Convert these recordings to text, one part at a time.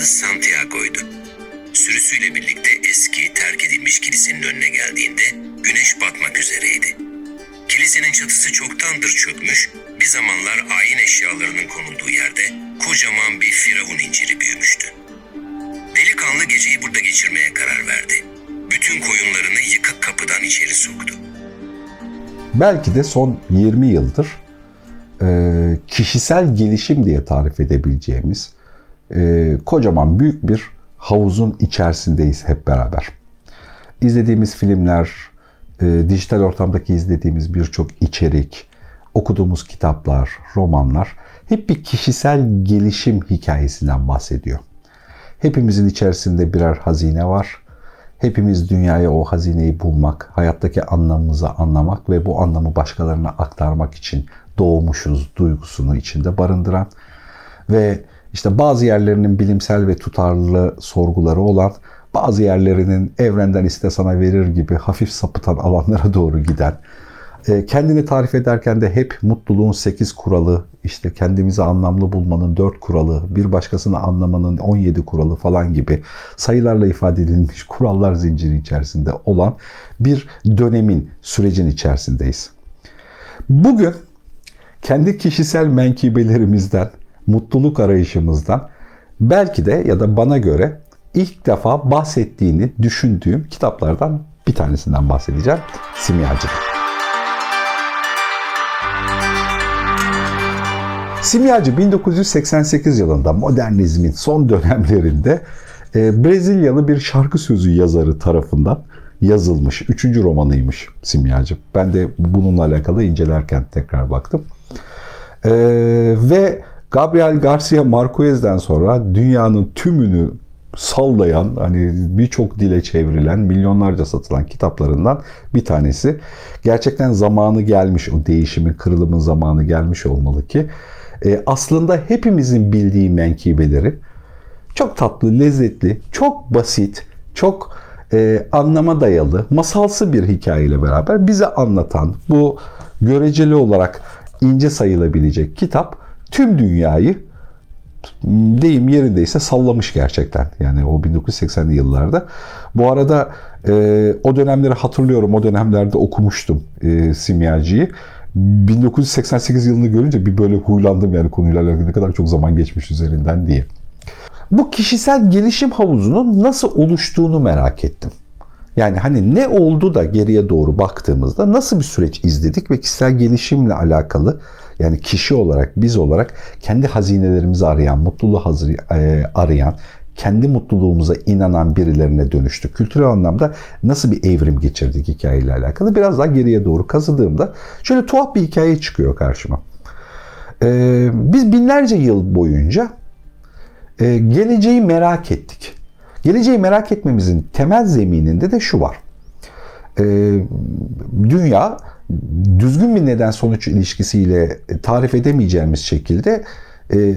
adı Santiago'ydu. Sürüsüyle birlikte eski terk edilmiş kilisenin önüne geldiğinde güneş batmak üzereydi. Kilisenin çatısı çoktandır çökmüş, bir zamanlar ayin eşyalarının konulduğu yerde kocaman bir firavun inciri büyümüştü. Delikanlı geceyi burada geçirmeye karar verdi. Bütün koyunlarını yıkık kapıdan içeri soktu. belki de son 20 yıldır kişisel gelişim diye tarif edebileceğimiz e, kocaman büyük bir havuzun içerisindeyiz hep beraber. İzlediğimiz filmler, e, dijital ortamdaki izlediğimiz birçok içerik, okuduğumuz kitaplar, romanlar hep bir kişisel gelişim hikayesinden bahsediyor. Hepimizin içerisinde birer hazine var. Hepimiz dünyaya o hazineyi bulmak, hayattaki anlamımızı anlamak ve bu anlamı başkalarına aktarmak için doğmuşuz duygusunu içinde barındıran ve işte bazı yerlerinin bilimsel ve tutarlı sorguları olan, bazı yerlerinin evrenden iste sana verir gibi hafif sapıtan alanlara doğru giden, e, kendini tarif ederken de hep mutluluğun 8 kuralı, işte kendimizi anlamlı bulmanın 4 kuralı, bir başkasını anlamanın 17 kuralı falan gibi sayılarla ifade edilmiş kurallar zinciri içerisinde olan bir dönemin, sürecin içerisindeyiz. Bugün kendi kişisel menkibelerimizden, mutluluk arayışımızdan belki de ya da bana göre ilk defa bahsettiğini düşündüğüm kitaplardan bir tanesinden bahsedeceğim. Simyacılık. Simyacı 1988 yılında modernizmin son dönemlerinde e, Brezilyalı bir şarkı sözü yazarı tarafından yazılmış. Üçüncü romanıymış Simyacı. Ben de bununla alakalı incelerken tekrar baktım. E, ve Gabriel Garcia Marquez'den sonra dünyanın tümünü sallayan, hani birçok dile çevrilen, milyonlarca satılan kitaplarından bir tanesi. Gerçekten zamanı gelmiş, o değişimin, kırılımın zamanı gelmiş olmalı ki e, aslında hepimizin bildiği menkibeleri çok tatlı, lezzetli, çok basit, çok e, anlama dayalı, masalsı bir hikayeyle beraber bize anlatan bu göreceli olarak ince sayılabilecek kitap tüm dünyayı deyim yerindeyse sallamış gerçekten. Yani o 1980'li yıllarda. Bu arada e, o dönemleri hatırlıyorum. O dönemlerde okumuştum e, Simyacı'yı. 1988 yılını görünce bir böyle huylandım yani konuyla alakalı ne kadar çok zaman geçmiş üzerinden diye. Bu kişisel gelişim havuzunun nasıl oluştuğunu merak ettim. Yani hani ne oldu da geriye doğru baktığımızda nasıl bir süreç izledik ve kişisel gelişimle alakalı yani kişi olarak biz olarak kendi hazinelerimizi arayan, mutluluğu hazır, e, arayan, kendi mutluluğumuza inanan birilerine dönüştük. Kültürel anlamda nasıl bir evrim geçirdik hikayeyle alakalı. Biraz daha geriye doğru kazıdığımda şöyle tuhaf bir hikaye çıkıyor karşıma. Ee, biz binlerce yıl boyunca e, geleceği merak ettik. Geleceği merak etmemizin temel zemininde de şu var. Ee, dünya düzgün bir neden sonuç ilişkisiyle tarif edemeyeceğimiz şekilde e,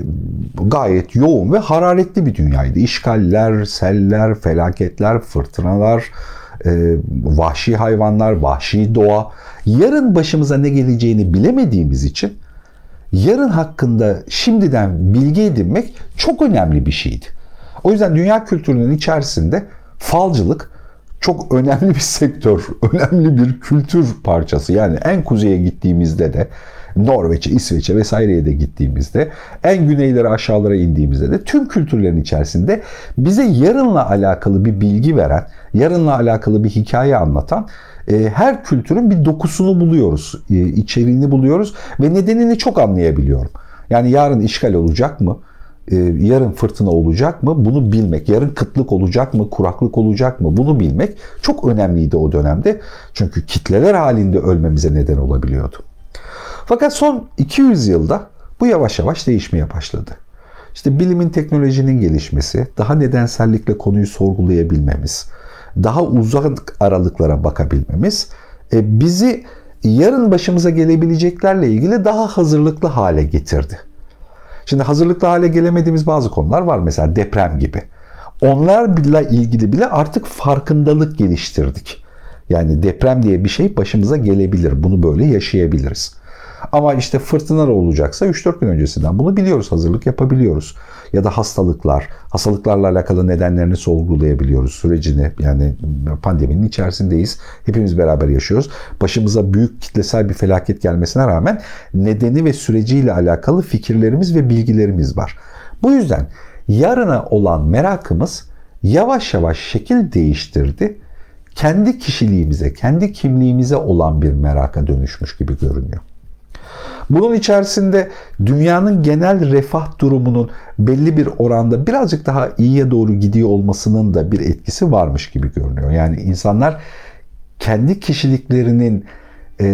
gayet yoğun ve hararetli bir dünyaydı. İşgaller, seller, felaketler, fırtınalar, e, vahşi hayvanlar, vahşi doğa. Yarın başımıza ne geleceğini bilemediğimiz için yarın hakkında şimdiden bilgi edinmek çok önemli bir şeydi. O yüzden dünya kültürünün içerisinde falcılık çok önemli bir sektör, önemli bir kültür parçası. Yani en kuzeye gittiğimizde de Norveç'e, İsveç'e vesaireye de gittiğimizde, en güneylere aşağılara indiğimizde de tüm kültürlerin içerisinde bize yarınla alakalı bir bilgi veren, yarınla alakalı bir hikaye anlatan e, her kültürün bir dokusunu buluyoruz, e, içeriğini buluyoruz ve nedenini çok anlayabiliyorum. Yani yarın işgal olacak mı? Ee, yarın fırtına olacak mı? Bunu bilmek. Yarın kıtlık olacak mı? Kuraklık olacak mı? Bunu bilmek çok önemliydi o dönemde. Çünkü kitleler halinde ölmemize neden olabiliyordu. Fakat son 200 yılda bu yavaş yavaş değişmeye başladı. İşte bilimin teknolojinin gelişmesi, daha nedensellikle konuyu sorgulayabilmemiz, daha uzak aralıklara bakabilmemiz e, bizi yarın başımıza gelebileceklerle ilgili daha hazırlıklı hale getirdi. Şimdi hazırlıklı hale gelemediğimiz bazı konular var. Mesela deprem gibi. Onlarla ilgili bile artık farkındalık geliştirdik. Yani deprem diye bir şey başımıza gelebilir. Bunu böyle yaşayabiliriz. Ama işte fırtınalar olacaksa 3-4 gün öncesinden bunu biliyoruz, hazırlık yapabiliyoruz. Ya da hastalıklar, hastalıklarla alakalı nedenlerini sorgulayabiliyoruz, sürecini. Yani pandeminin içerisindeyiz. Hepimiz beraber yaşıyoruz. Başımıza büyük kitlesel bir felaket gelmesine rağmen nedeni ve süreciyle alakalı fikirlerimiz ve bilgilerimiz var. Bu yüzden yarına olan merakımız yavaş yavaş şekil değiştirdi. Kendi kişiliğimize, kendi kimliğimize olan bir meraka dönüşmüş gibi görünüyor. Bunun içerisinde dünyanın genel refah durumunun belli bir oranda birazcık daha iyiye doğru gidiyor olmasının da bir etkisi varmış gibi görünüyor. Yani insanlar kendi kişiliklerinin e,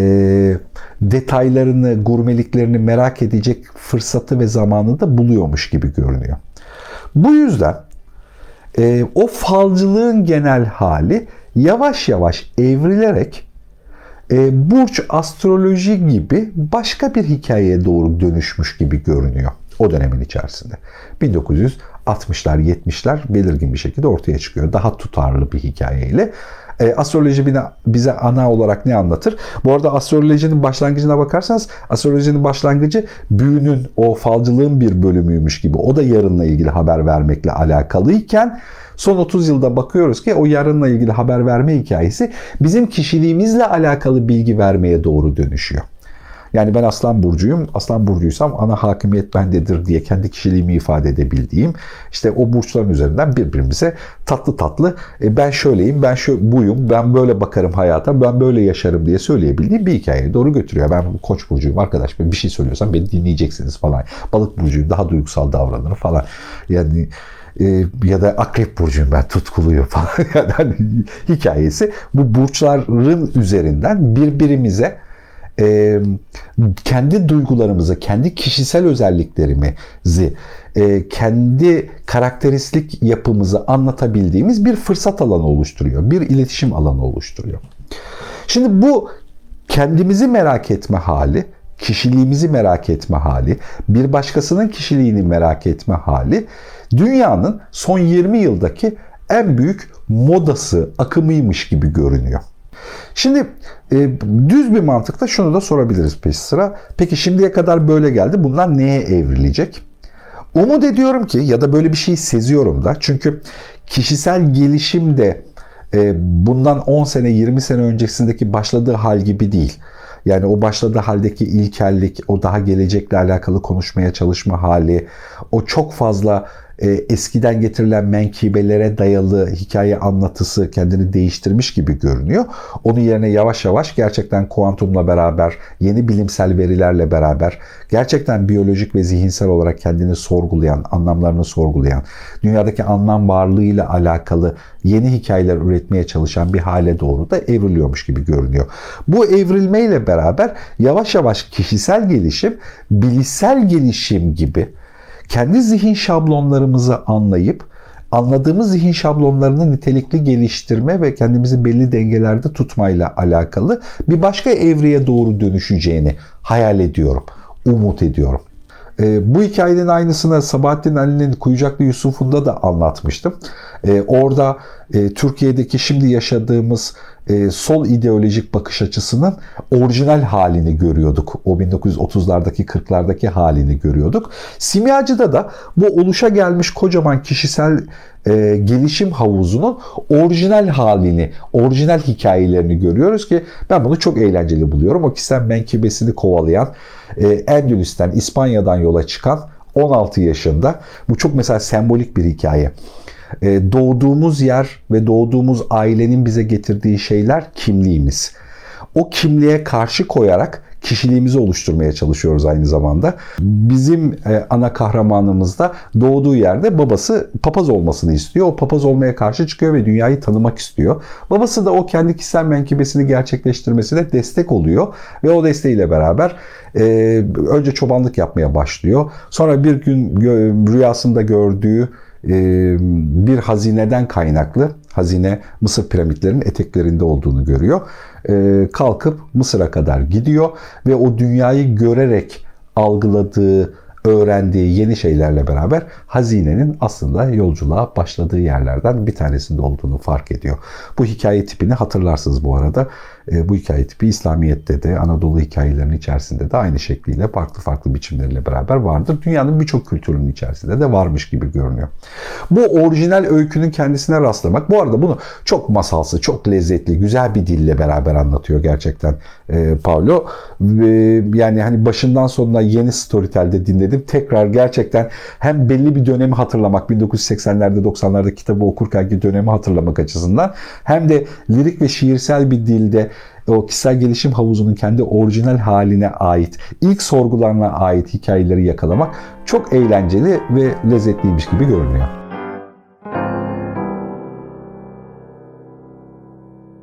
detaylarını, gurmeliklerini merak edecek fırsatı ve zamanı da buluyormuş gibi görünüyor. Bu yüzden e, o falcılığın genel hali yavaş yavaş evrilerek e, burç astroloji gibi başka bir hikayeye doğru dönüşmüş gibi görünüyor o dönemin içerisinde. 1960'lar 70'ler belirgin bir şekilde ortaya çıkıyor. Daha tutarlı bir hikayeyle. E, astroloji bize ana olarak ne anlatır? Bu arada astrolojinin başlangıcına bakarsanız astrolojinin başlangıcı büyünün o falcılığın bir bölümüymüş gibi. O da yarınla ilgili haber vermekle alakalıyken son 30 yılda bakıyoruz ki o yarınla ilgili haber verme hikayesi bizim kişiliğimizle alakalı bilgi vermeye doğru dönüşüyor. Yani ben Aslan Burcu'yum. Aslan Burcu'ysam ana hakimiyet bendedir diye kendi kişiliğimi ifade edebildiğim işte o burçların üzerinden birbirimize tatlı tatlı e, ben şöyleyim, ben şu buyum, ben böyle bakarım hayata, ben böyle yaşarım diye söyleyebildiğim bir hikayeye doğru götürüyor. Ben Koç burcuyum arkadaş. Ben bir şey söylüyorsam beni dinleyeceksiniz falan. Balık burcuyum, daha duygusal davranırım falan. Yani e, ya da akrep burcuyum ben tutkuluyum falan. yani hikayesi bu burçların üzerinden birbirimize e, kendi duygularımızı, kendi kişisel özelliklerimizi, e, kendi karakteristik yapımızı anlatabildiğimiz bir fırsat alanı oluşturuyor. Bir iletişim alanı oluşturuyor. Şimdi bu kendimizi merak etme hali, kişiliğimizi merak etme hali, bir başkasının kişiliğini merak etme hali dünyanın son 20 yıldaki en büyük modası, akımıymış gibi görünüyor. Şimdi e, düz bir mantıkla şunu da sorabiliriz peş sıra. Peki şimdiye kadar böyle geldi. Bunlar neye evrilecek? Umut ediyorum ki ya da böyle bir şey seziyorum da. Çünkü kişisel gelişim de e, bundan 10 sene 20 sene öncesindeki başladığı hal gibi değil. Yani o başladığı haldeki ilkellik, o daha gelecekle alakalı konuşmaya çalışma hali, o çok fazla e, eskiden getirilen menkibelere dayalı hikaye anlatısı kendini değiştirmiş gibi görünüyor. Onun yerine yavaş yavaş gerçekten kuantumla beraber, yeni bilimsel verilerle beraber gerçekten biyolojik ve zihinsel olarak kendini sorgulayan, anlamlarını sorgulayan, dünyadaki anlam varlığıyla alakalı yeni hikayeler üretmeye çalışan bir hale doğru da evriliyormuş gibi görünüyor. Bu evrilmeyle beraber yavaş yavaş kişisel gelişim, bilişsel gelişim gibi kendi zihin şablonlarımızı anlayıp anladığımız zihin şablonlarını nitelikli geliştirme ve kendimizi belli dengelerde tutmayla alakalı bir başka evreye doğru dönüşeceğini hayal ediyorum, umut ediyorum. E, bu hikayenin aynısını Sabahattin Ali'nin Kuyucaklı Yusuf'unda da anlatmıştım. E, orada e, Türkiye'deki şimdi yaşadığımız e, sol ideolojik bakış açısının orijinal halini görüyorduk. O 1930'lardaki 40'lardaki halini görüyorduk. Simyacı'da da bu oluşa gelmiş kocaman kişisel e, gelişim havuzunun orijinal halini, orijinal hikayelerini görüyoruz ki ben bunu çok eğlenceli buluyorum. O kişisel menkibesini kovalayan, e, Endülüs'ten, İspanya'dan yola çıkan 16 yaşında. Bu çok mesela sembolik bir hikaye. E, doğduğumuz yer ve doğduğumuz ailenin bize getirdiği şeyler kimliğimiz. O kimliğe karşı koyarak kişiliğimizi oluşturmaya çalışıyoruz aynı zamanda. Bizim e, ana kahramanımız da doğduğu yerde babası papaz olmasını istiyor. O papaz olmaya karşı çıkıyor ve dünyayı tanımak istiyor. Babası da o kendi kişisel menkibesini gerçekleştirmesine destek oluyor ve o desteğiyle beraber e, önce çobanlık yapmaya başlıyor. Sonra bir gün rüyasında gördüğü bir hazineden kaynaklı hazine Mısır piramitlerinin eteklerinde olduğunu görüyor. Kalkıp Mısır'a kadar gidiyor ve o dünyayı görerek algıladığı, öğrendiği yeni şeylerle beraber hazinenin aslında yolculuğa başladığı yerlerden bir tanesinde olduğunu fark ediyor. Bu hikaye tipini hatırlarsınız bu arada. E, bu hikaye tipi İslamiyet'te de Anadolu hikayelerinin içerisinde de aynı şekliyle farklı farklı biçimleriyle beraber vardır. Dünyanın birçok kültürünün içerisinde de varmış gibi görünüyor. Bu orijinal öykünün kendisine rastlamak. Bu arada bunu çok masalsı, çok lezzetli, güzel bir dille beraber anlatıyor gerçekten e, Paulo. Ve yani hani başından sonuna yeni Storytel'de dinledim. Tekrar gerçekten hem belli bir dönemi hatırlamak, 1980'lerde 90'larda kitabı okurkenki dönemi hatırlamak açısından hem de lirik ve şiirsel bir dilde o kişisel gelişim havuzunun kendi orijinal haline ait, ilk sorgularına ait hikayeleri yakalamak çok eğlenceli ve lezzetliymiş gibi görünüyor.